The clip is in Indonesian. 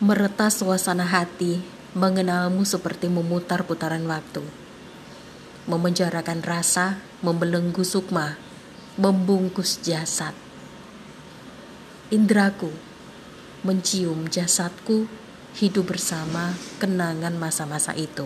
Meretas suasana hati, mengenalmu seperti memutar putaran waktu. Memenjarakan rasa, membelenggu sukma, membungkus jasad. Indraku, mencium jasadku, hidup bersama kenangan masa-masa itu.